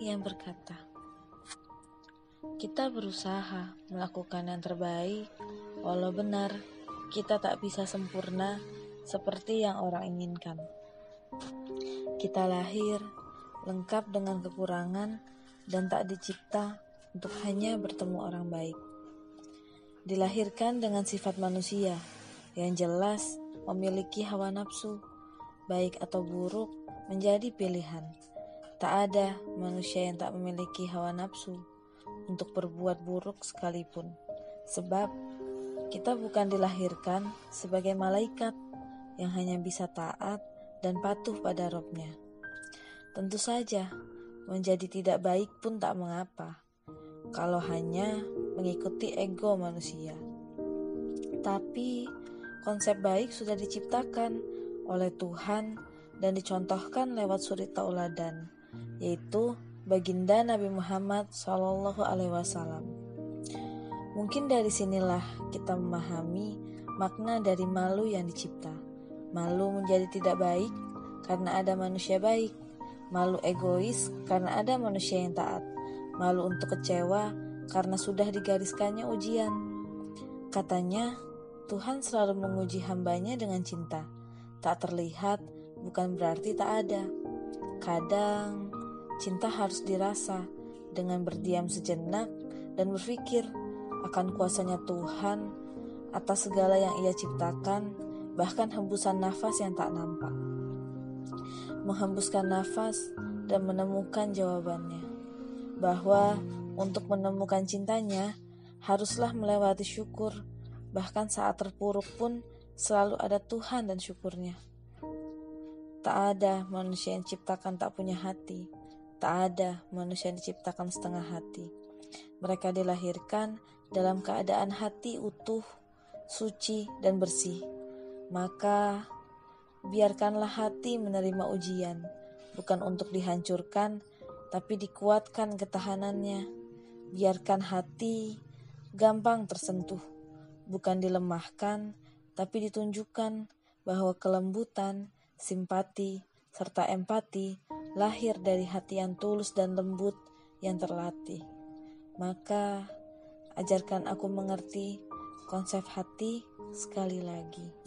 yang berkata, "Kita berusaha melakukan yang terbaik, walau benar kita tak bisa sempurna seperti yang orang inginkan. Kita lahir lengkap dengan kekurangan dan tak dicipta untuk hanya bertemu orang baik. Dilahirkan dengan sifat manusia yang jelas memiliki hawa nafsu, baik atau buruk menjadi pilihan. Tak ada manusia yang tak memiliki hawa nafsu untuk berbuat buruk sekalipun, sebab kita bukan dilahirkan sebagai malaikat yang hanya bisa taat dan patuh pada robnya. Tentu saja, menjadi tidak baik pun tak mengapa, kalau hanya mengikuti ego manusia. Tapi, konsep baik sudah diciptakan oleh Tuhan dan dicontohkan lewat suri tauladan, yaitu baginda Nabi Muhammad Shallallahu Alaihi Wasallam. Mungkin dari sinilah kita memahami makna dari malu yang dicipta. Malu menjadi tidak baik karena ada manusia baik. Malu egois karena ada manusia yang taat. Malu untuk kecewa karena sudah digariskannya ujian. Katanya, Tuhan selalu menguji hambanya dengan cinta. Tak terlihat bukan berarti tak ada. Kadang, cinta harus dirasa dengan berdiam sejenak dan berpikir akan kuasanya Tuhan atas segala yang ia ciptakan bahkan hembusan nafas yang tak nampak. Menghembuskan nafas dan menemukan jawabannya. Bahwa untuk menemukan cintanya, haruslah melewati syukur, bahkan saat terpuruk pun selalu ada Tuhan dan syukurnya. Tak ada manusia yang ciptakan tak punya hati, tak ada manusia yang diciptakan setengah hati. Mereka dilahirkan dalam keadaan hati utuh, suci, dan bersih maka biarkanlah hati menerima ujian, bukan untuk dihancurkan, tapi dikuatkan ketahanannya. Biarkan hati gampang tersentuh, bukan dilemahkan, tapi ditunjukkan bahwa kelembutan, simpati, serta empati lahir dari hati yang tulus dan lembut yang terlatih. Maka, ajarkan aku mengerti konsep hati sekali lagi.